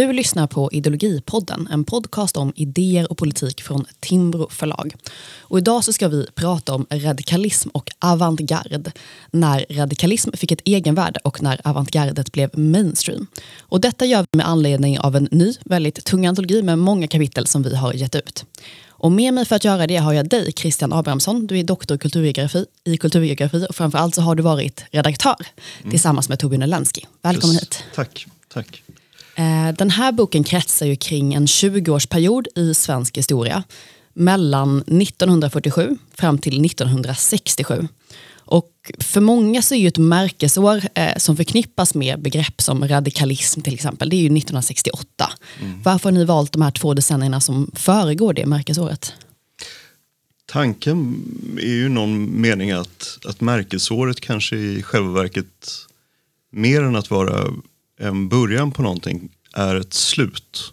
Du lyssnar på Ideologipodden, en podcast om idéer och politik från Timbro förlag. Och idag så ska vi prata om radikalism och avantgarde. När radikalism fick ett egenvärde och när avantgardet blev mainstream. Och detta gör vi med anledning av en ny, väldigt tung antologi med många kapitel som vi har gett ut. Och med mig för att göra det har jag dig, Christian Abrahamsson. Du är doktor i kulturgeografi, i kulturgeografi och framförallt så har du varit redaktör mm. tillsammans med Torbjörn Elensky. Välkommen Just, hit. Tack. tack. Eh, den här boken kretsar ju kring en 20-årsperiod i svensk historia mellan 1947 fram till 1967. Och för många så är ju ett märkesår eh, som förknippas med begrepp som radikalism till exempel, det är ju 1968. Mm. Varför har ni valt de här två decennierna som föregår det märkesåret? Tanken är ju någon mening att, att märkesåret kanske i själva verket mer än att vara en början på någonting är ett slut.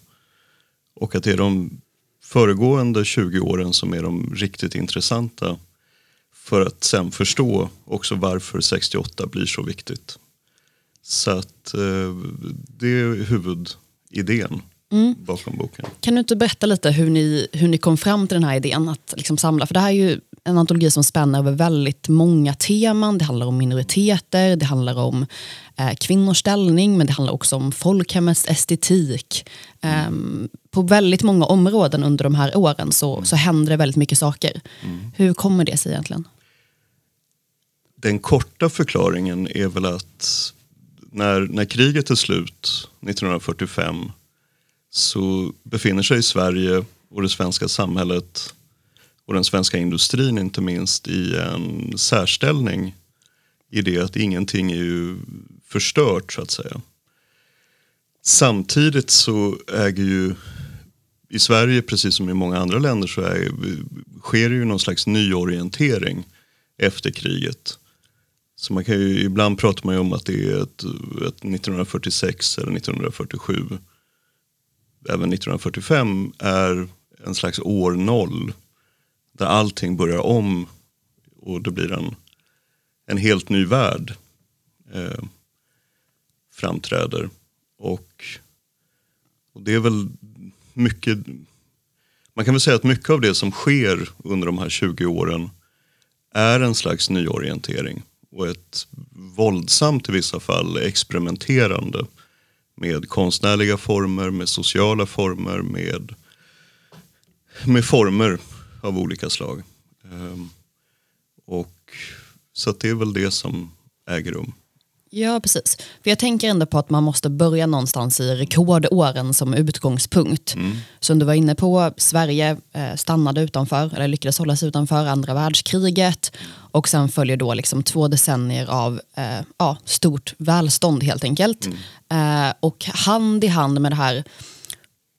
Och att det är de föregående 20 åren som är de riktigt intressanta för att sen förstå också varför 68 blir så viktigt. Så att eh, det är huvudidén mm. bakom boken. Kan du inte berätta lite hur ni, hur ni kom fram till den här idén att liksom samla? För det här är ju en antologi som spänner över väldigt många teman. Det handlar om minoriteter, det handlar om kvinnors ställning, men det handlar också om folkhemmets estetik. Eh, på väldigt många områden under de här åren så, så händer det väldigt mycket saker. Mm. Hur kommer det sig egentligen? Den korta förklaringen är väl att när, när kriget är slut 1945 så befinner sig Sverige och det svenska samhället och den svenska industrin inte minst i en särställning i det att ingenting är ju förstört så att säga. Samtidigt så äger ju i Sverige precis som i många andra länder så är, sker det ju någon slags nyorientering efter kriget. Så man kan ju, ibland pratar man ju om att det är ett, ett 1946 eller 1947. Även 1945 är en slags år noll där allting börjar om och det blir en, en helt ny värld eh, framträder. Och, och det är väl mycket, man kan väl säga att mycket av det som sker under de här 20 åren är en slags nyorientering och ett våldsamt i vissa fall experimenterande med konstnärliga former, med sociala former, med, med former av olika slag. Ehm, och, så det är väl det som äger rum. Ja, precis. För jag tänker ändå på att man måste börja någonstans i rekordåren som utgångspunkt. Mm. Som du var inne på, Sverige eh, stannade utanför, eller lyckades hålla sig utanför andra världskriget. Och sen följer då liksom två decennier av eh, ja, stort välstånd helt enkelt. Mm. Eh, och hand i hand med det här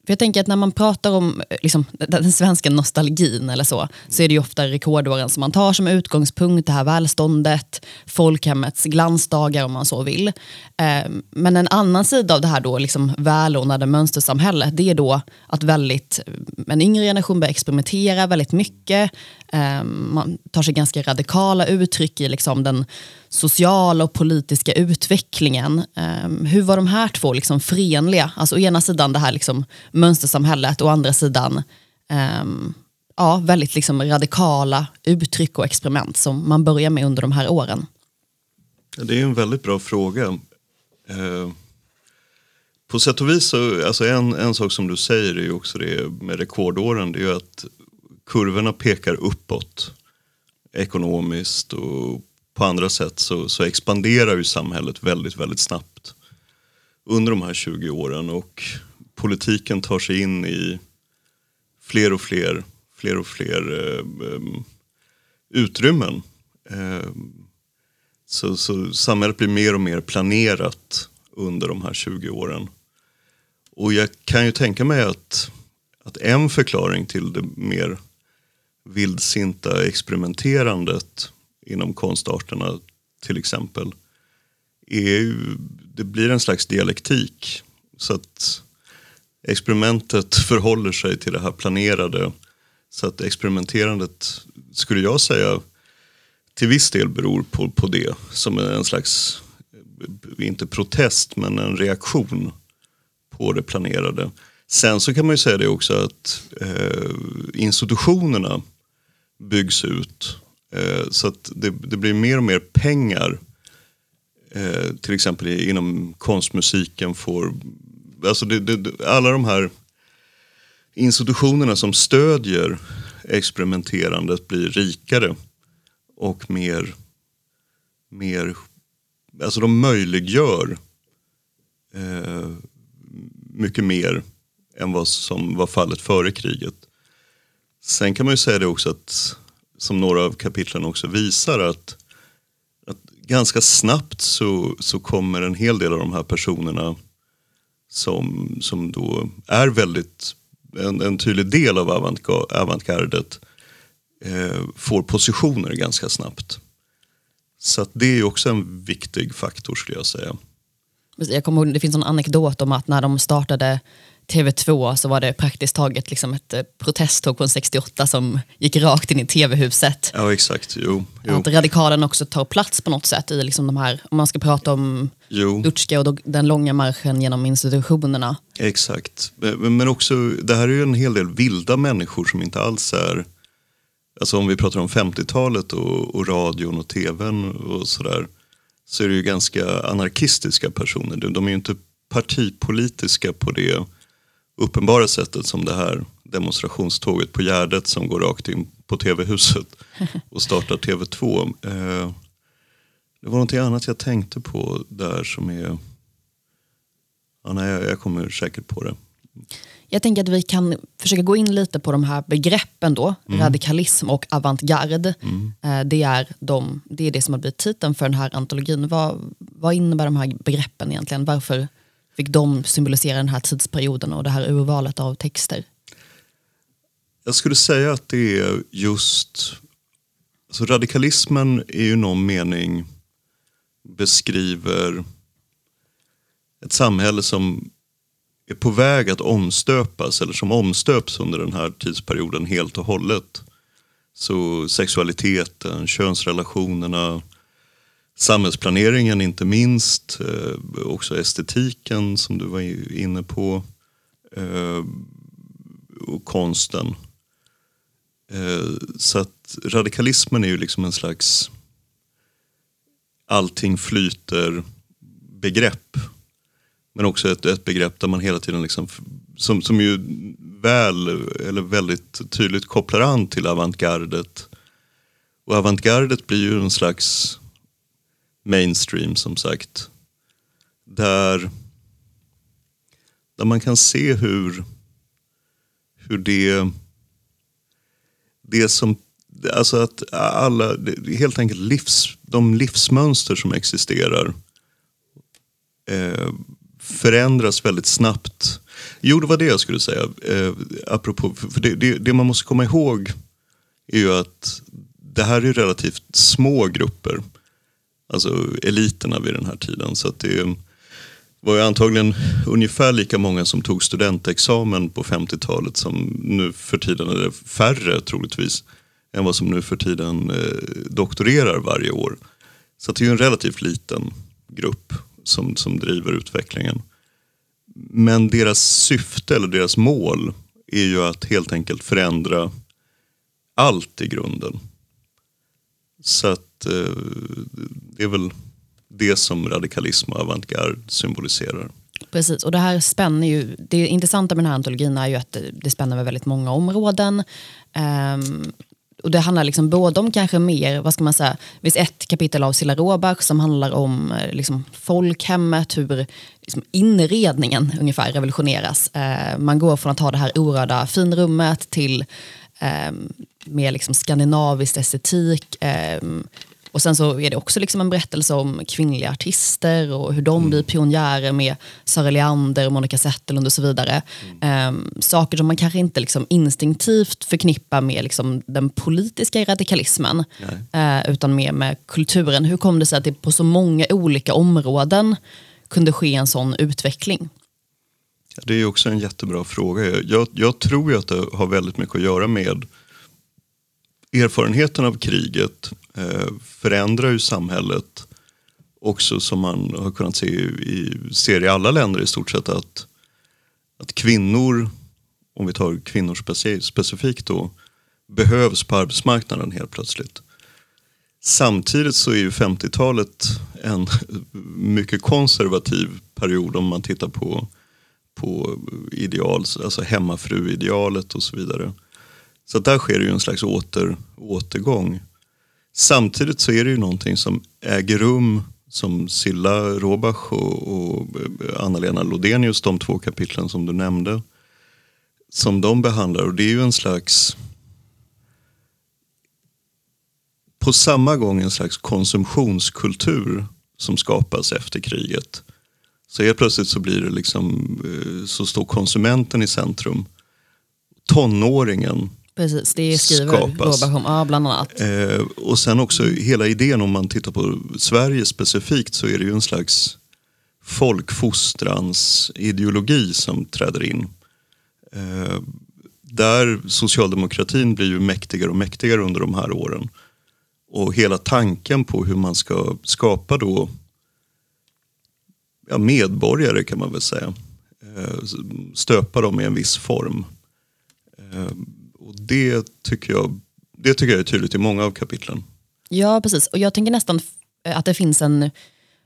för jag tänker att när man pratar om eh, liksom, den svenska nostalgin eller så, så är det ju ofta rekordåren som man tar som utgångspunkt, det här välståndet, folkhemmets glansdagar om man så vill. Ehm, men en annan sida av det här då, liksom välordnade mönstersamhället, det är då att väldigt, eh, en yngre generation börjar experimentera väldigt mycket, Ehm, man tar sig ganska radikala uttryck i liksom den sociala och politiska utvecklingen. Ehm, hur var de här två liksom förenliga? Alltså å ena sidan det här liksom mönstersamhället och å andra sidan um, ja, väldigt liksom radikala uttryck och experiment som man börjar med under de här åren. Det är en väldigt bra fråga. På sätt och vis, så, alltså en, en sak som du säger är ju också det med rekordåren, det är ju att kurvorna pekar uppåt ekonomiskt och på andra sätt så, så expanderar ju samhället väldigt, väldigt snabbt under de här 20 åren och politiken tar sig in i fler och fler, fler och fler eh, mm, utrymmen. Eh, så, så samhället blir mer och mer planerat under de här 20 åren. Och jag kan ju tänka mig att, att en förklaring till det mer vildsinta experimenterandet inom konstarterna till exempel, är det blir en slags dialektik. Så att experimentet förhåller sig till det här planerade. Så att experimenterandet, skulle jag säga, till viss del beror på, på det. Som en slags, inte protest, men en reaktion på det planerade. Sen så kan man ju säga det också att eh, institutionerna byggs ut. Eh, så att det, det, blir mer och mer pengar. Eh, till exempel inom konstmusiken får, alltså det, det, alla de här institutionerna som stödjer experimenterandet blir rikare och mer, mer alltså de möjliggör eh, mycket mer än vad som var fallet före kriget. Sen kan man ju säga det också att, som några av kapitlen också visar, att, att ganska snabbt så, så kommer en hel del av de här personerna som, som då är väldigt, en, en tydlig del av avantgardet eh, får positioner ganska snabbt. Så det är också en viktig faktor skulle jag säga. Jag kommer ihåg, det finns en anekdot om att när de startade TV2 så var det praktiskt taget liksom ett eh, protesttåg en 68 som gick rakt in i TV-huset. Ja exakt, jo, jo. Att radikalen också tar plats på något sätt i liksom de här, om man ska prata om Lutska och den långa marschen genom institutionerna. Exakt, men också det här är ju en hel del vilda människor som inte alls är Alltså om vi pratar om 50-talet och, och radion och tvn och sådär så är det ju ganska anarkistiska personer. De är ju inte partipolitiska på det uppenbara sättet som det här demonstrationståget på Gärdet som går rakt in på TV-huset och startar TV2. Eh, det var någonting annat jag tänkte på där som är... Ja, nej, jag kommer säkert på det. Jag tänker att vi kan försöka gå in lite på de här begreppen då, mm. radikalism och avantgarde. Mm. Eh, det, är de, det är det som har blivit titeln för den här antologin. Vad, vad innebär de här begreppen egentligen? Varför fick de symbolisera den här tidsperioden och det här urvalet av texter? Jag skulle säga att det är just, alltså radikalismen är ju någon mening beskriver ett samhälle som är på väg att omstöpas eller som omstöps under den här tidsperioden helt och hållet. Så sexualiteten, könsrelationerna, samhällsplaneringen inte minst, eh, också estetiken som du var inne på eh, och konsten. Eh, så att radikalismen är ju liksom en slags allting flyter begrepp men också ett, ett begrepp där man hela tiden, liksom, som, som ju väl, eller väldigt tydligt kopplar an till avantgardet. Och avantgardet blir ju en slags mainstream som sagt. Där, där man kan se hur, hur det, det som, alltså att alla, helt enkelt livs, de livsmönster som existerar eh, förändras väldigt snabbt. Jo, det var det jag skulle säga. Eh, apropå, för det, det, det, man måste komma ihåg är ju att det här är relativt små grupper. Alltså eliterna vid den här tiden. Så att det var ju antagligen ungefär lika många som tog studentexamen på 50-talet som nu för tiden, eller färre troligtvis, än vad som nu för tiden eh, doktorerar varje år. Så det är ju en relativt liten grupp som, som driver utvecklingen. Men deras syfte eller deras mål är ju att helt enkelt förändra allt i grunden. Så att eh, det är väl det som radikalism och avantgarde symboliserar. Precis, och det här spänner ju, det intressanta med den här antologin är ju att det, det spänner över väldigt många områden. Um, och det handlar liksom både om kanske mer, vad ska man säga, det finns ett kapitel av Silla Råbach som handlar om eh, liksom, folkhemmet, hur liksom, inredningen ungefär revolutioneras. Uh, man går från att ha det här orörda finrummet till eh, mer liksom, skandinavisk estetik. Eh, och sen så är det också liksom en berättelse om kvinnliga artister och hur de mm. blir pionjärer med Sara Leander, Monica Zetterlund och så vidare. Mm. Um, saker som man kanske inte liksom instinktivt förknippar med liksom den politiska radikalismen, uh, utan mer med kulturen. Hur kom det sig att det på så många olika områden kunde ske en sån utveckling? Det är också en jättebra fråga. Jag, jag tror att det har väldigt mycket att göra med erfarenheten av kriget eh, förändrar ju samhället också som man har kunnat se i, ser i alla länder i stort sett att att kvinnor, om vi tar kvinnor specifikt då, behövs på arbetsmarknaden helt plötsligt. Samtidigt så är ju 50-talet en mycket konservativ period om man tittar på, på ideal, alltså hemmafruidealet och så vidare. Så där sker det ju en slags åter, återgång. Samtidigt så är det ju någonting som äger rum som Silla Robach och, och Anna-Lena Lodenius, de två kapitlen som du nämnde, som de behandlar. Och det är ju en slags på samma gång en slags konsumtionskultur som skapas efter kriget. Så helt plötsligt så blir det liksom, eh, så står konsumenten i centrum. Tonåringen Precis, det skriver skapas. Robert ja, bland annat. Eh, och sen också hela idén om man tittar på Sverige specifikt så är det ju en slags folkfostrans ideologi som träder in. Eh, där socialdemokratin blir ju mäktigare och mäktigare under de här åren. Och hela tanken på hur man ska skapa då ja, medborgare kan man väl säga. Eh, stöpa dem i en viss form. Och det tycker, jag, det tycker jag är tydligt i många av kapitlen. Ja, precis. Och jag tänker nästan att det finns en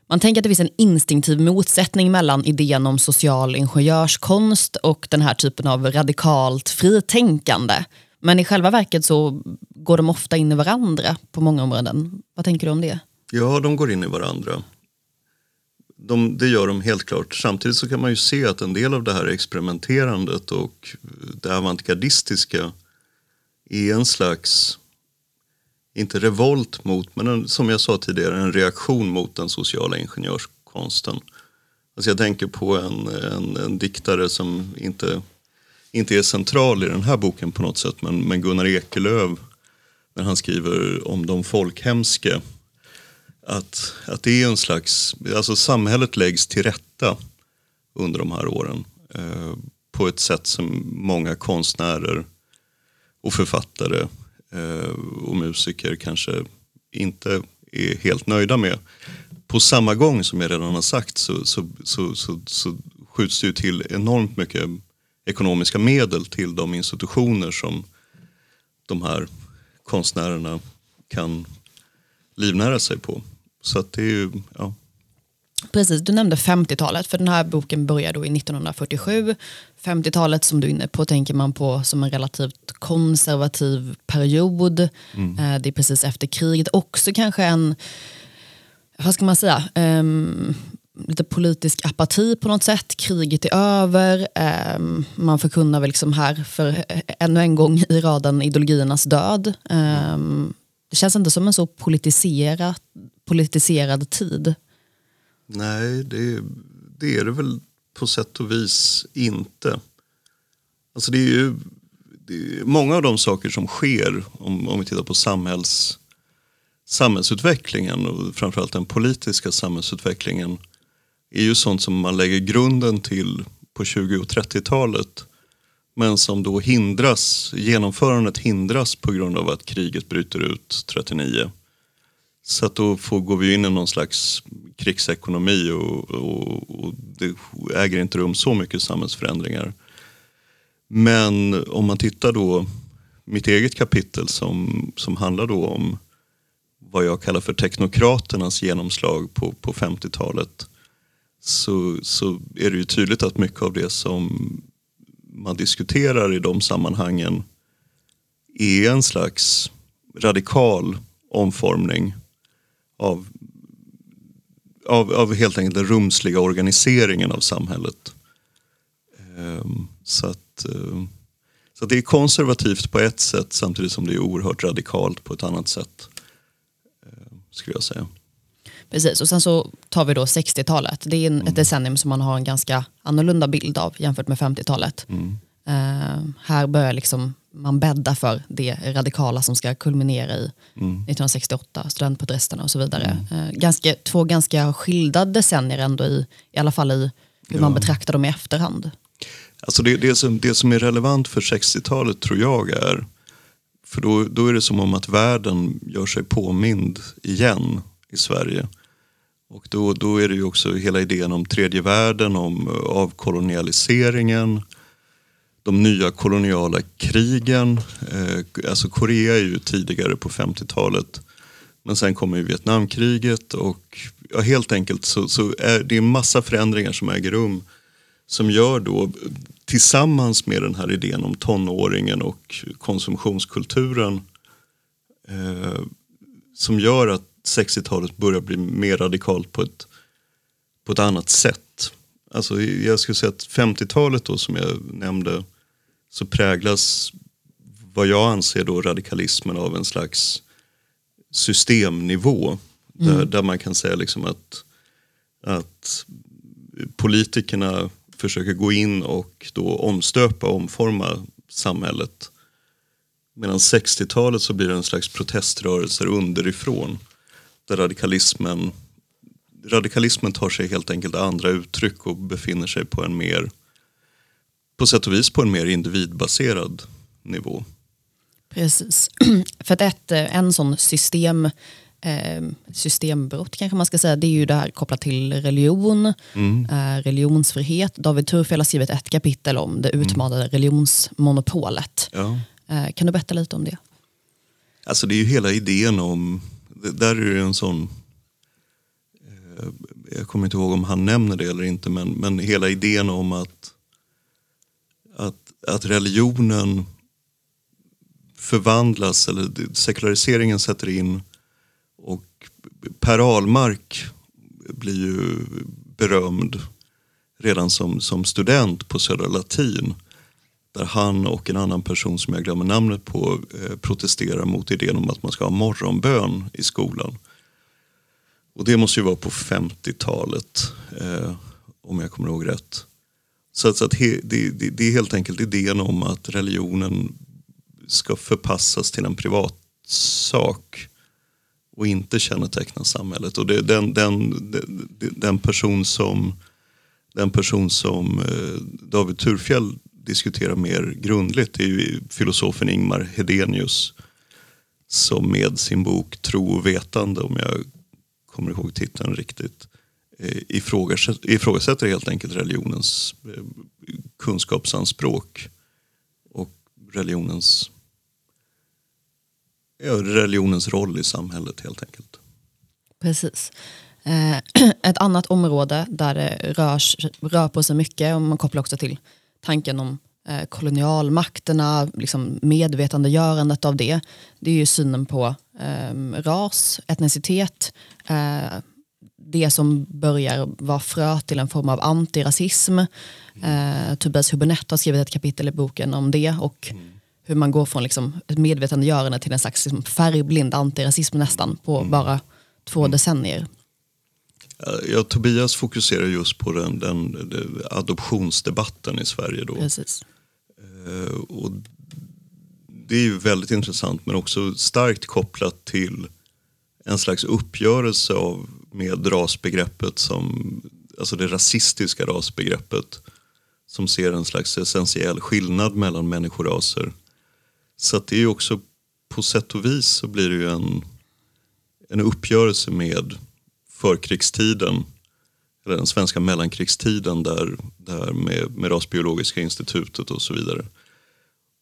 man tänker att det finns en instinktiv motsättning mellan idén om social ingenjörskonst och den här typen av radikalt fritänkande. Men i själva verket så går de ofta in i varandra på många områden. Vad tänker du om det? Ja, de går in i varandra. De, det gör de helt klart. Samtidigt så kan man ju se att en del av det här experimenterandet och det avantgardistiska är en slags, inte revolt mot, men en, som jag sa tidigare, en reaktion mot den sociala ingenjörskonsten. Alltså jag tänker på en, en, en diktare som inte inte är central i den här boken på något sätt men, men Gunnar Ekelöf när han skriver om de folkhemske att, att det är en slags, alltså samhället läggs till rätta under de här åren eh, på ett sätt som många konstnärer och författare eh, och musiker kanske inte är helt nöjda med. På samma gång som jag redan har sagt så, så, så, så, så skjuts det ju till enormt mycket ekonomiska medel till de institutioner som de här konstnärerna kan livnära sig på. Så att det är ju, ja. Precis, du nämnde 50-talet, för den här boken börjar då i 1947. 50-talet som du är inne på tänker man på som en relativt konservativ period. Mm. Eh, det är precis efter kriget. Också kanske en, vad ska man säga, um, lite politisk apati på något sätt. Kriget är över. Um, man förkunnar väl liksom här för ännu en gång i raden ideologiernas död. Um, det känns inte som en så politiserad, politiserad tid. Nej, det, det är det väl på sätt och vis inte. Alltså det är ju det är många av de saker som sker om, om vi tittar på samhälls, samhällsutvecklingen och framförallt den politiska samhällsutvecklingen är ju sånt som man lägger grunden till på 20 och 30-talet. Men som då hindras, genomförandet hindras på grund av att kriget bryter ut 39. Så att då får, går vi in i någon slags krigsekonomi och, och, och det äger inte rum så mycket samhällsförändringar. Men om man tittar då, mitt eget kapitel som, som handlar då om vad jag kallar för teknokraternas genomslag på, på 50-talet så, så är det ju tydligt att mycket av det som man diskuterar i de sammanhangen är en slags radikal omformning av, av, av helt enkelt den rumsliga organiseringen av samhället. Um, så att, uh, så att det är konservativt på ett sätt samtidigt som det är oerhört radikalt på ett annat sätt. Uh, skulle jag säga. Precis, och sen så tar vi då 60-talet. Det är en, mm. ett decennium som man har en ganska annorlunda bild av jämfört med 50-talet. Mm. Uh, här börjar liksom man bädda för det radikala som ska kulminera i mm. 1968, studentprotesterna och så vidare. Mm. Uh, ganska, två ganska skilda decennier ändå i, i alla fall i hur ja. man betraktar dem i efterhand. Alltså det, det, som, det som är relevant för 60-talet tror jag är, för då, då är det som om att världen gör sig påmind igen i Sverige Och då, då är det ju också hela idén om tredje världen, om eh, avkolonialiseringen, de nya koloniala krigen. Eh, alltså Korea är ju tidigare på 50-talet. Men sen kommer ju Vietnamkriget och ja, helt enkelt så, så är det en massa förändringar som äger rum som gör då tillsammans med den här idén om tonåringen och konsumtionskulturen eh, som gör att 60-talet börjar bli mer radikalt på ett, på ett annat sätt. Alltså jag skulle säga att 50-talet då som jag nämnde så präglas vad jag anser då radikalismen av en slags systemnivå. Mm. Där, där man kan säga liksom att, att politikerna försöker gå in och då omstöpa och omforma samhället. Medan 60-talet så blir det en slags proteströrelser underifrån. Där radikalismen, radikalismen tar sig helt enkelt andra uttryck och befinner sig på en mer, på sätt och vis på en mer individbaserad nivå. Precis. För att ett, en sån system eh, systembrott kanske man ska säga, det är ju det här kopplat till religion, mm. eh, religionsfrihet. David Turfjell har skrivit ett kapitel om det mm. utmanade mm. religionsmonopolet. Ja. Eh, kan du berätta lite om det? Alltså det är ju hela idén om, där är det en sån, eh, jag kommer inte ihåg om han nämner det eller inte, men, men hela idén om att, att, att religionen förvandlas, eller sekulariseringen sätter in och Per Ahlmark blir ju berömd redan som, som student på Södra Latin. Där han och en annan person som jag glömmer namnet på eh, protesterar mot idén om att man ska ha morgonbön i skolan. Och det måste ju vara på 50-talet eh, om jag kommer ihåg rätt. Så, så att he, det, det, det, är helt enkelt idén om att religionen ska förpassas till en privatsak och inte känneteckna samhället. Och det, den, den, den, den, person som, den person som eh, David Turfjell diskuterar mer grundligt är ju filosofen Ingmar Hedenius som med sin bok Tro och vetande, om jag kommer ihåg titeln riktigt, Eh, ifrågasätter, ifrågasätter helt enkelt religionens eh, kunskapsanspråk och religionens religionens roll i samhället helt enkelt. Precis. Eh, ett annat område där det rörs, rör på sig mycket, och man kopplar också till tanken om kolonialmakterna, liksom medvetandegörandet av det, det är ju synen på eh, ras, etnicitet, eh, det som börjar vara frö till en form av antirasism. Eh, Tobias Hübinette har skrivit ett kapitel i boken om det och mm hur man går från liksom ett medvetandegörande till en slags liksom färgblind antirasism nästan på mm. bara två mm. decennier. Ja, Tobias fokuserar just på den, den, den adoptionsdebatten i Sverige. Då. Precis. Eh, och det är ju väldigt intressant men också starkt kopplat till en slags uppgörelse av, med rasbegreppet som, alltså det rasistiska rasbegreppet som ser en slags essentiell skillnad mellan människoraser så att det är ju också på sätt och vis så blir det ju en, en uppgörelse med förkrigstiden eller den svenska mellankrigstiden där, där med, med Rasbiologiska institutet och så vidare.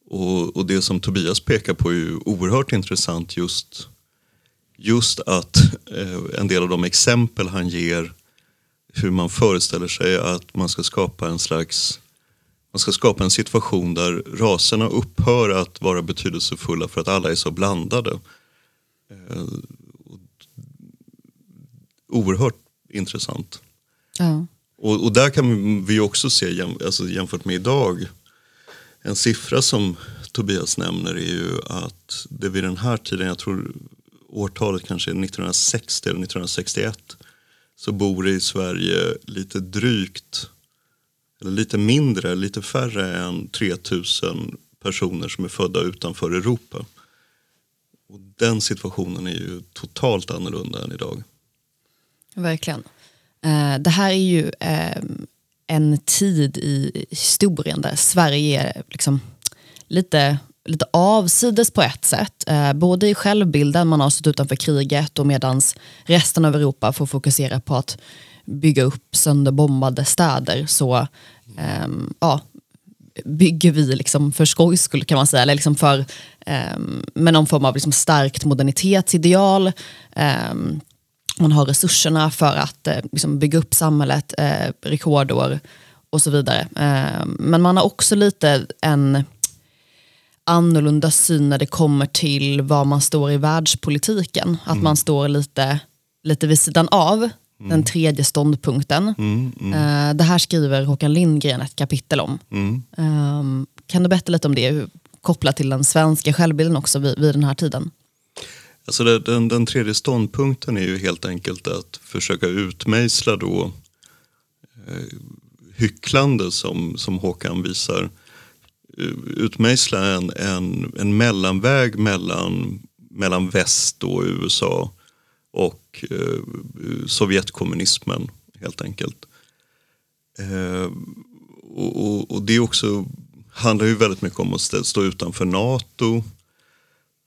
Och, och, det som Tobias pekar på är ju oerhört intressant just, just att eh, en del av de exempel han ger hur man föreställer sig att man ska skapa en slags man ska skapa en situation där raserna upphör att vara betydelsefulla för att alla är så blandade. Eh, oerhört intressant. Ja. Och, och, där kan vi också se, alltså jämfört med idag, en siffra som Tobias nämner är ju att det vid den här tiden, jag tror årtalet kanske är 1960 eller 1961, så bor det i Sverige lite drygt eller lite mindre, lite färre än 3000 personer som är födda utanför Europa. Och den situationen är ju totalt annorlunda än idag. Verkligen. Eh, det här är ju ehm, en tid i historien där Sverige är liksom lite lite avsides på ett sätt. Eh, både i självbilden, man har stått utanför kriget och medan resten av Europa får fokusera på att bygga upp sönderbombade städer så eh, ja, bygger vi liksom för skojs skull kan man säga, eller liksom för, eh, med någon form av liksom starkt modernitetsideal. Ehm, man har resurserna för att eh, liksom bygga upp samhället, eh, rekordår och så vidare. Ehm, men man har också lite en annorlunda syn när det kommer till var man står i världspolitiken. Att mm. man står lite, lite vid sidan av Mm. Den tredje ståndpunkten. Mm, mm. Uh, det här skriver Håkan Lindgren ett kapitel om. Um, kan du berätta lite om det, kopplat till den svenska självbilden också vid, vid den här tiden? Alltså det, den, den, tredje ståndpunkten är ju helt enkelt att försöka utmejsla då eh, hycklande som, som Håkan visar. Eh, utmejsla en, en, en mellanväg mellan, mellan väst och USA och eh, Sovjetkommunismen helt enkelt. Eh, och, och, och, det också handlar ju väldigt mycket om att stå utanför NATO.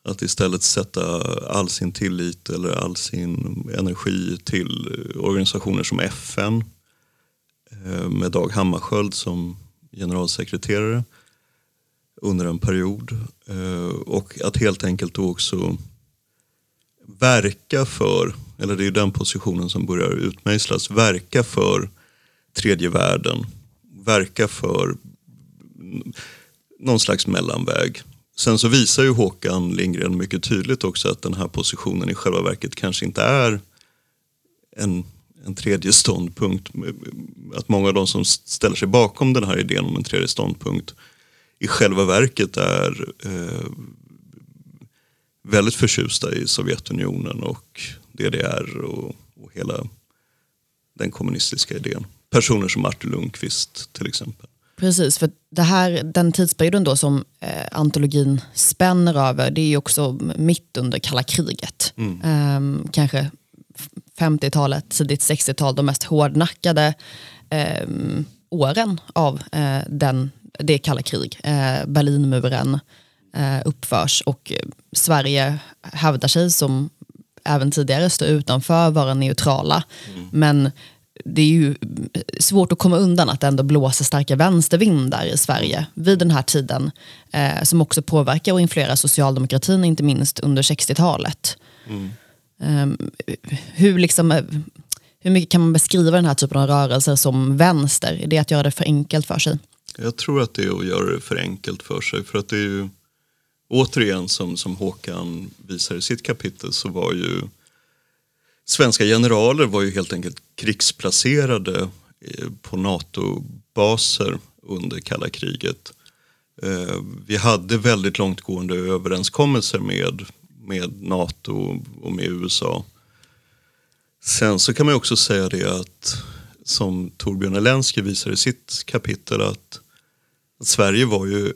Att istället sätta all sin tillit eller all sin energi till eh, organisationer som FN eh, med Dag Hammarskjöld som generalsekreterare under en period. Eh, och att helt enkelt då också verka för, eller det är ju den positionen som börjar utmejslas, verka för tredje världen. Verka för någon slags mellanväg. Sen så visar ju Håkan Lindgren mycket tydligt också att den här positionen i själva verket kanske inte är en, en tredje ståndpunkt. Att många av de som ställer sig bakom den här idén om en tredje ståndpunkt i själva verket är eh, väldigt förtjusta i Sovjetunionen och DDR och, och hela den kommunistiska idén. Personer som Artur Lundqvist till exempel. Precis, för det här, den tidsperioden då som eh, antologin spänner över, det är ju också mitt under kalla kriget. Mm. Eh, kanske 50-talet, tidigt 60-tal, de mest hårdnackade eh, åren av eh, den, det kalla krig. Eh, Berlinmuren, eh, uppförs och Sverige hävdar sig som även tidigare stå utanför, vara neutrala. Mm. Men det är ju svårt att komma undan att det ändå blåser starka vänstervindar i Sverige vid den här tiden eh, som också påverkar och influerar socialdemokratin, inte minst under 60-talet. Mm. Um, hur, liksom, eh, hur mycket kan man beskriva den här typen av rörelser som vänster? Är det att göra det för enkelt för sig? Jag tror att det är att göra det för enkelt för sig. För att det är ju återigen som, som Håkan visar i sitt kapitel så var ju svenska generaler var ju helt enkelt krigsplacerade eh, på NATO-baser under kalla kriget. Eh, vi hade väldigt långtgående överenskommelser med, med NATO och med USA. Sen så kan man också säga det att som Torbjörn Elensky visar i sitt kapitel att Sverige var ju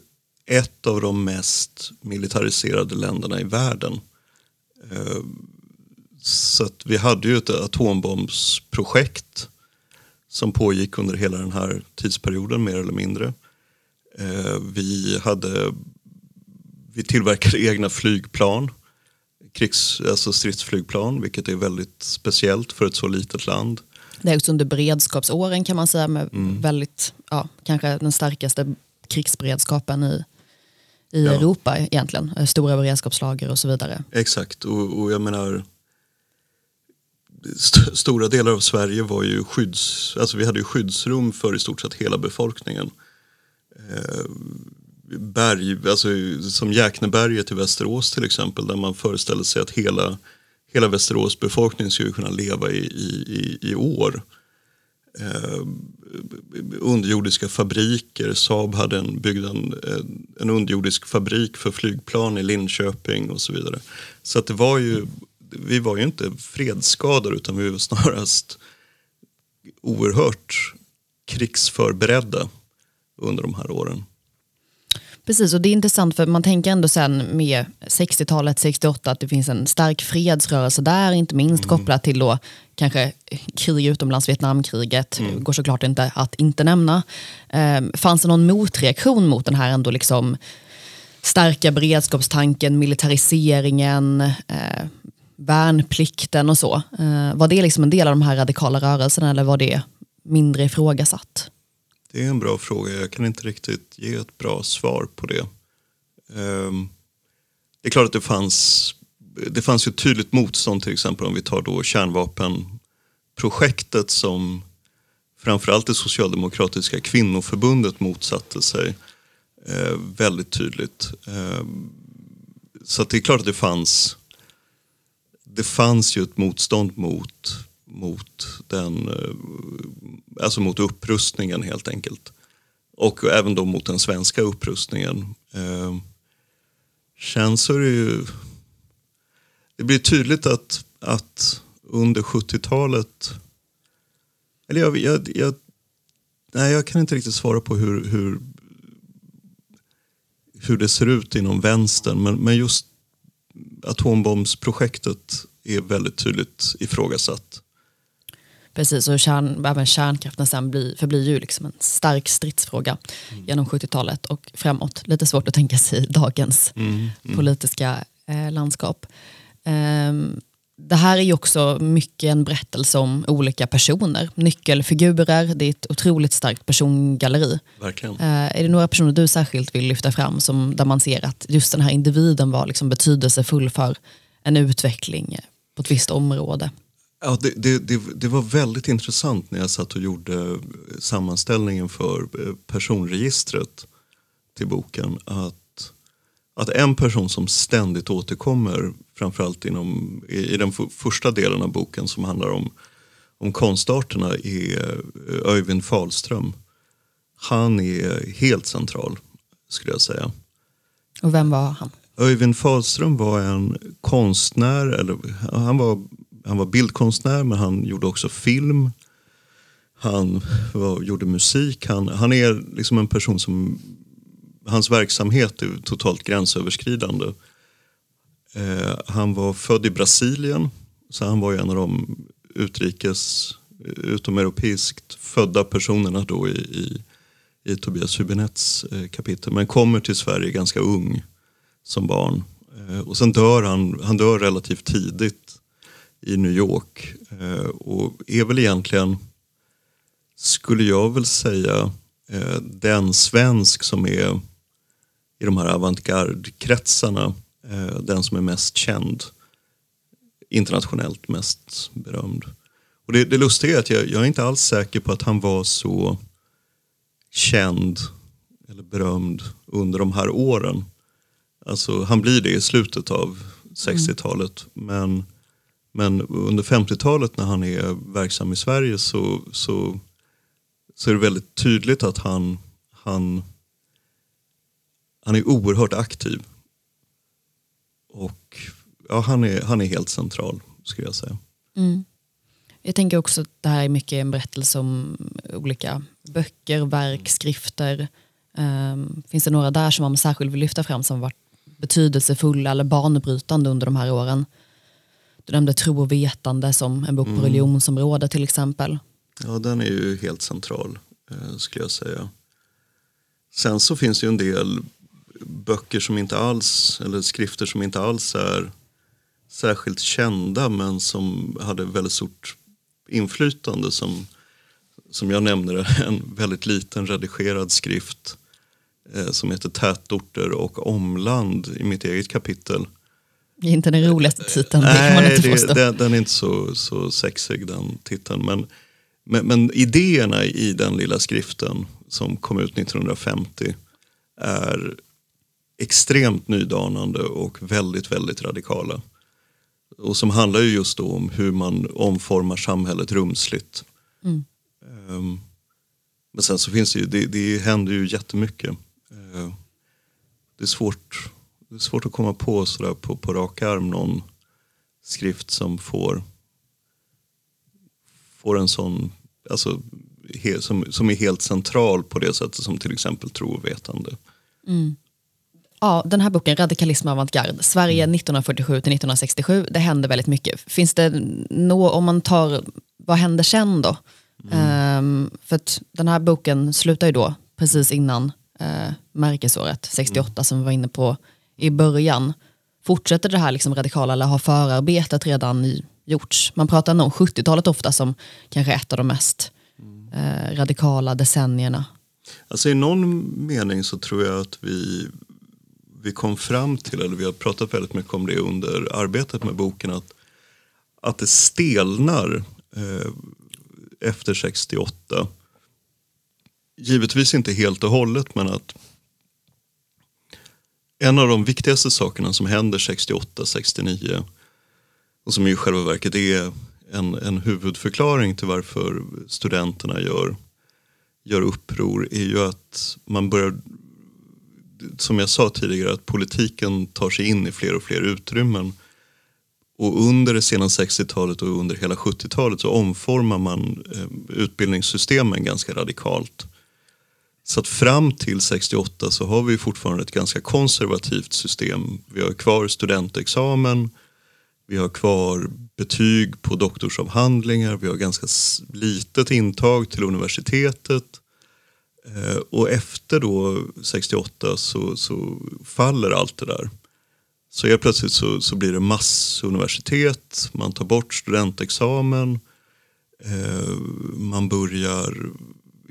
ett av de mest militariserade länderna i världen. Eh, så att vi hade ju ett atombombsprojekt som pågick under hela den här tidsperioden mer eller mindre. Eh, vi, hade, vi tillverkade egna flygplan, krigs, alltså stridsflygplan, vilket är väldigt speciellt för ett så litet land. Det är också under beredskapsåren kan man säga med mm. väldigt, ja, kanske den starkaste krigsberedskapen i i ja. Europa egentligen. Eh, stora beredskapslager och så vidare. Exakt, och, och jag menar st stora delar av Sverige var ju skydds, alltså vi hade ju skyddsrum för i stort sett hela befolkningen. Eh, berg, alltså, som Jäkneberget i Västerås till exempel där man föreställer sig att hela, hela Västerås befolkning skulle kunna leva i, i, i år. Eh, underjordiska fabriker. Saab hade en, byggd en, eh, en underjordisk fabrik för flygplan i Linköping och så vidare. Så att det var ju, vi var ju inte fredsskadade utan vi var snarast oerhört krigsförberedda under de här åren. Precis, och det är intressant för man tänker ändå sen med 60-talet, 68 att det finns en stark fredsrörelse där, inte minst mm. kopplat till då kanske krig utomlands, Vietnamkriget, mm. går såklart inte att inte nämna. Um, fanns det någon motreaktion mot den här ändå liksom stärka beredskapstanken, militariseringen, eh, värnplikten och så. Eh, var det liksom en del av de här radikala rörelserna eller var det mindre ifrågasatt? Det är en bra fråga. Jag kan inte riktigt ge ett bra svar på det. Ehm, det är klart att det fanns, det fanns ju tydligt motstånd till exempel om vi tar då kärnvapenprojektet som framförallt det socialdemokratiska kvinnoförbundet motsatte sig eh, väldigt tydligt. Ehm, så det är klart att det fanns det fanns ju ett motstånd mot, mot, den, eh, alltså mot upprustningen helt enkelt. Och även då mot den svenska upprustningen. Eh, så är det ju... Det blir tydligt att, att under 70-talet... Eller jag, jag, jag, nej, jag kan inte riktigt svara på hur, hur, hur det ser ut inom vänstern. Men, men just atombombsprojektet är väldigt tydligt ifrågasatt. Precis, och kärn, även kärnkraften sen blir, förblir ju liksom en stark stridsfråga mm. genom 70-talet och framåt. Lite svårt att tänka sig dagens mm. Mm. politiska eh, landskap. Um, det här är ju också mycket en berättelse om olika personer, nyckelfigurer, det är ett otroligt starkt persongalleri. Verkligen. Uh, är det några personer du särskilt vill lyfta fram som, där man ser att just den här individen var liksom betydelsefull för en utveckling på ett visst område? Ja, det, det, det, det, var väldigt intressant när jag satt och gjorde sammanställningen för eh, personregistret till boken. Att, att en person som ständigt återkommer, framförallt inom, i, i den första delen av boken som handlar om, om konstarterna, är eh, Öyvind Fahlström. Han är helt central, skulle jag säga. Och vem var han? Öyvind Fahlström var en konstnär, eller han var han var bildkonstnär men han gjorde också film. Han var, gjorde musik. Han, han är liksom en person som, hans verksamhet är totalt gränsöverskridande. Eh, han var född i Brasilien, så han var ju en av de utrikes, utomeuropeiskt födda personerna då i, i, i Tobias Hübinettes eh, kapitel. Men kommer till Sverige ganska ung som barn. Eh, och sen dör han, han dör relativt tidigt i New York. Eh, och är väl egentligen, skulle jag väl säga, eh, den svensk som är i de här avantgarde-kretsarna eh, den som är mest känd. Internationellt mest berömd. Och det, det lustiga är att jag, jag är inte alls säker på att han var så känd eller berömd under de här åren. Alltså, han blir det i slutet av 60-talet. Mm. Men men under 50-talet när han är verksam i Sverige så, så, så är det väldigt tydligt att han, han, han är oerhört aktiv. Och ja, han, är, han är helt central skulle jag säga. Mm. Jag tänker också att det här är mycket en berättelse om olika böcker, verk, skrifter. Um, finns det några där som man särskilt vill lyfta fram som varit betydelsefulla eller banbrytande under de här åren? Du nämnde Tro och vetande som en bok på mm. religionsområdet till exempel. Ja, den är ju helt central eh, skulle jag säga. Sen så finns det ju en del böcker som inte alls, eller skrifter som inte alls är särskilt kända men som hade väldigt stort inflytande. Som, som jag nämnde, en väldigt liten redigerad skrift eh, som heter Tätorter och omland i mitt eget kapitel det är inte den roligaste titeln, Nej, det kan man inte det, den, är inte så, så sexig den titeln. Men, men, men, idéerna i den lilla skriften som kom ut 1950 är extremt nydanande och väldigt, väldigt radikala. Och som handlar ju just om hur man omformar samhället rumsligt. Mm. Um, men sen så finns det ju, det, det händer ju jättemycket. Uh, det är svårt det är svårt att komma på sådär på, på rak arm någon skrift som får, får en sån, alltså, he, som, som är helt central på det sättet som till exempel tro och vetande. Mm. Ja, den här boken, Radikalism avantgarde, Sverige mm. 1947 till 1967, det händer väldigt mycket. Finns det nå, om man tar, vad händer sen då? Mm. Um, för att den här boken slutar ju då precis innan eh, märkesåret, 68 mm. som vi var inne på i början. Fortsätter det här liksom radikala eller har förarbetet redan gjorts? Man pratar om 70-talet ofta som kanske ett av de mest eh, radikala decennierna. Alltså I någon mening så tror jag att vi, vi kom fram till, eller vi har pratat väldigt mycket om det under arbetet med boken, att, att det stelnar eh, efter 68. Givetvis inte helt och hållet men att en av de viktigaste sakerna som händer 68-69 och som i själva verket är en, en huvudförklaring till varför studenterna gör, gör uppror är ju att man börjar, som jag sa tidigare, att politiken tar sig in i fler och fler utrymmen. Och under det sena 60-talet och under hela 70-talet så omformar man eh, utbildningssystemen ganska radikalt. Så att fram till 68 så har vi fortfarande ett ganska konservativt system. Vi har kvar studentexamen, vi har kvar betyg på doktorsavhandlingar, vi har ganska litet intag till universitetet. Eh, och efter då 68 så, så faller allt det där. Så helt plötsligt så, så blir det massuniversitet, man tar bort studentexamen, eh, man börjar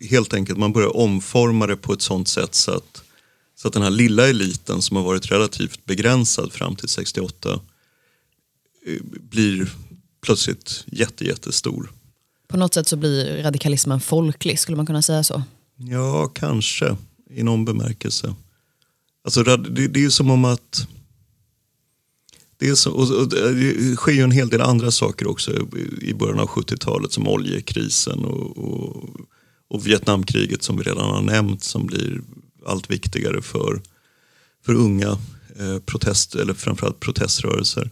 helt enkelt man börjar omforma det på ett sånt sätt så att, så att den här lilla eliten som har varit relativt begränsad fram till 68 eh, blir plötsligt jätte, jättestor. På något sätt så blir radikalismen folklig, skulle man kunna säga så? Ja, kanske i någon bemärkelse. Alltså, det, det är som om att det, är så, och, det sker ju en hel del andra saker också i början av 70-talet som oljekrisen och, och, och, Vietnamkriget som vi redan har nämnt som blir allt viktigare för, för unga eh, protest, eller framförallt proteströrelser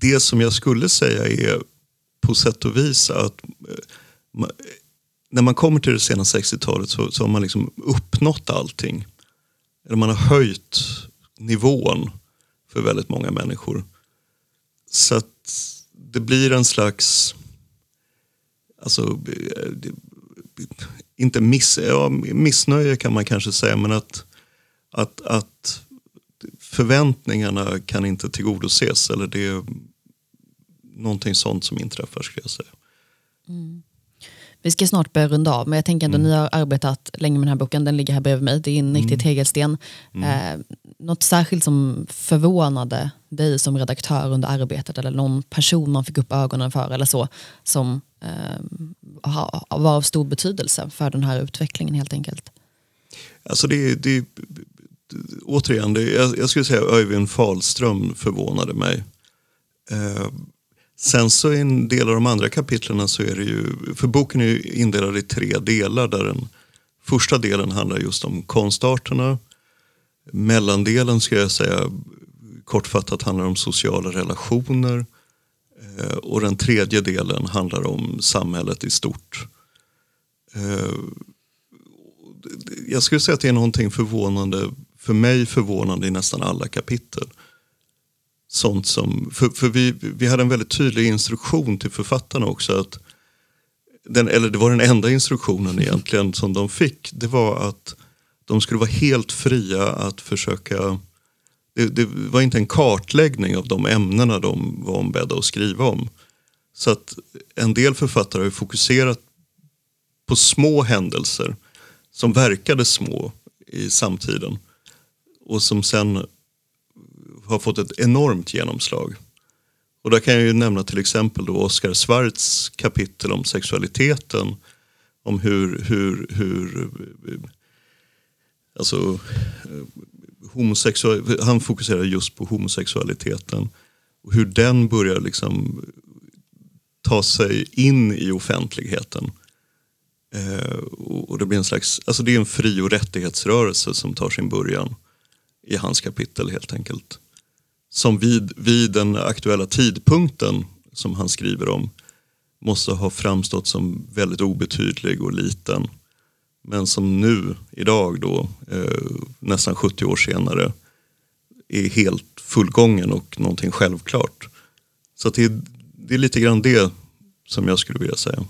det som jag skulle säga är på sätt och vis att eh, eh när man kommer till det sena 60-talet så, så har man liksom uppnått allting. Eller man har höjt nivån för väldigt många människor. Så att det blir en slags, alltså, eh, inte miss, ja, missnöje kan man kanske säga, men att, att, att förväntningarna kan inte tillgodoses. Eller det är någonting sånt som inträffar skulle jag säga. Mm. Vi ska snart börja runda av, men jag tänker ändå mm. ni har arbetat länge med den här boken, den ligger här bredvid mig, det är en riktig mm. tegelsten. Mm. Eh, något särskilt som förvånade dig som redaktör under arbetet eller någon person man fick upp ögonen för eller så som eh, var av stor betydelse för den här utvecklingen helt enkelt? Alltså det, det, återigen, det, jag, jag skulle säga Öyvind Fahlström förvånade mig. Eh, sen så i en del av de andra kapitlen så är det ju, för boken är ju indelad i tre delar där den första delen handlar just om konstarterna. Mellandelen ska jag säga kortfattat handlar om sociala relationer. Eh, och den tredje delen handlar om samhället i stort. Eh, jag skulle säga att det är någonting förvånande för mig förvånande i nästan alla kapitel. Sånt som, för, för vi, vi hade en väldigt tydlig instruktion till författarna också. att den, eller det var den enda instruktionen egentligen som de fick. Det var att de skulle vara helt fria att försöka det, det, var inte en kartläggning av de ämnena de var ombedda att skriva om. Så att en del författare har fokuserat på små händelser som verkade små i samtiden och som sen har fått ett enormt genomslag. Och där kan jag ju nämna till exempel då Oscar Svarts kapitel om sexualiteten. Om hur, hur, hur eh, alltså, eh, homosexual, han fokuserar just på homosexualiteten. Och hur den börjar liksom eh, ta sig in i offentligheten. Eh, och det blir en slags, alltså det är en fri och rättighetsrörelse som tar sin början i hans kapitel helt enkelt. Som vid, vid den aktuella tidpunkten som han skriver om måste ha framstått som väldigt obetydlig och liten. Men som nu, idag då, eh, nästan 70 år senare, är helt fullgången och någonting självklart. Så det är, det är lite grann det som jag skulle vilja säga.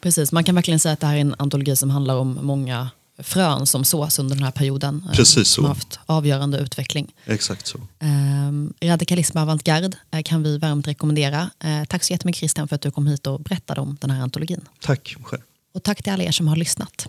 Precis, man kan verkligen säga att det här är en antologi som handlar om många frön som sås under den här perioden. eh, Precis Som så. har haft avgörande utveckling. Exakt så. Eh, Radikalism avantgarde eh, kan vi varmt rekommendera. Eh, tack så jättemycket Christian för att du kom hit och berättade om den här antologin. Tack själv. Och tack till alla er som har lyssnat.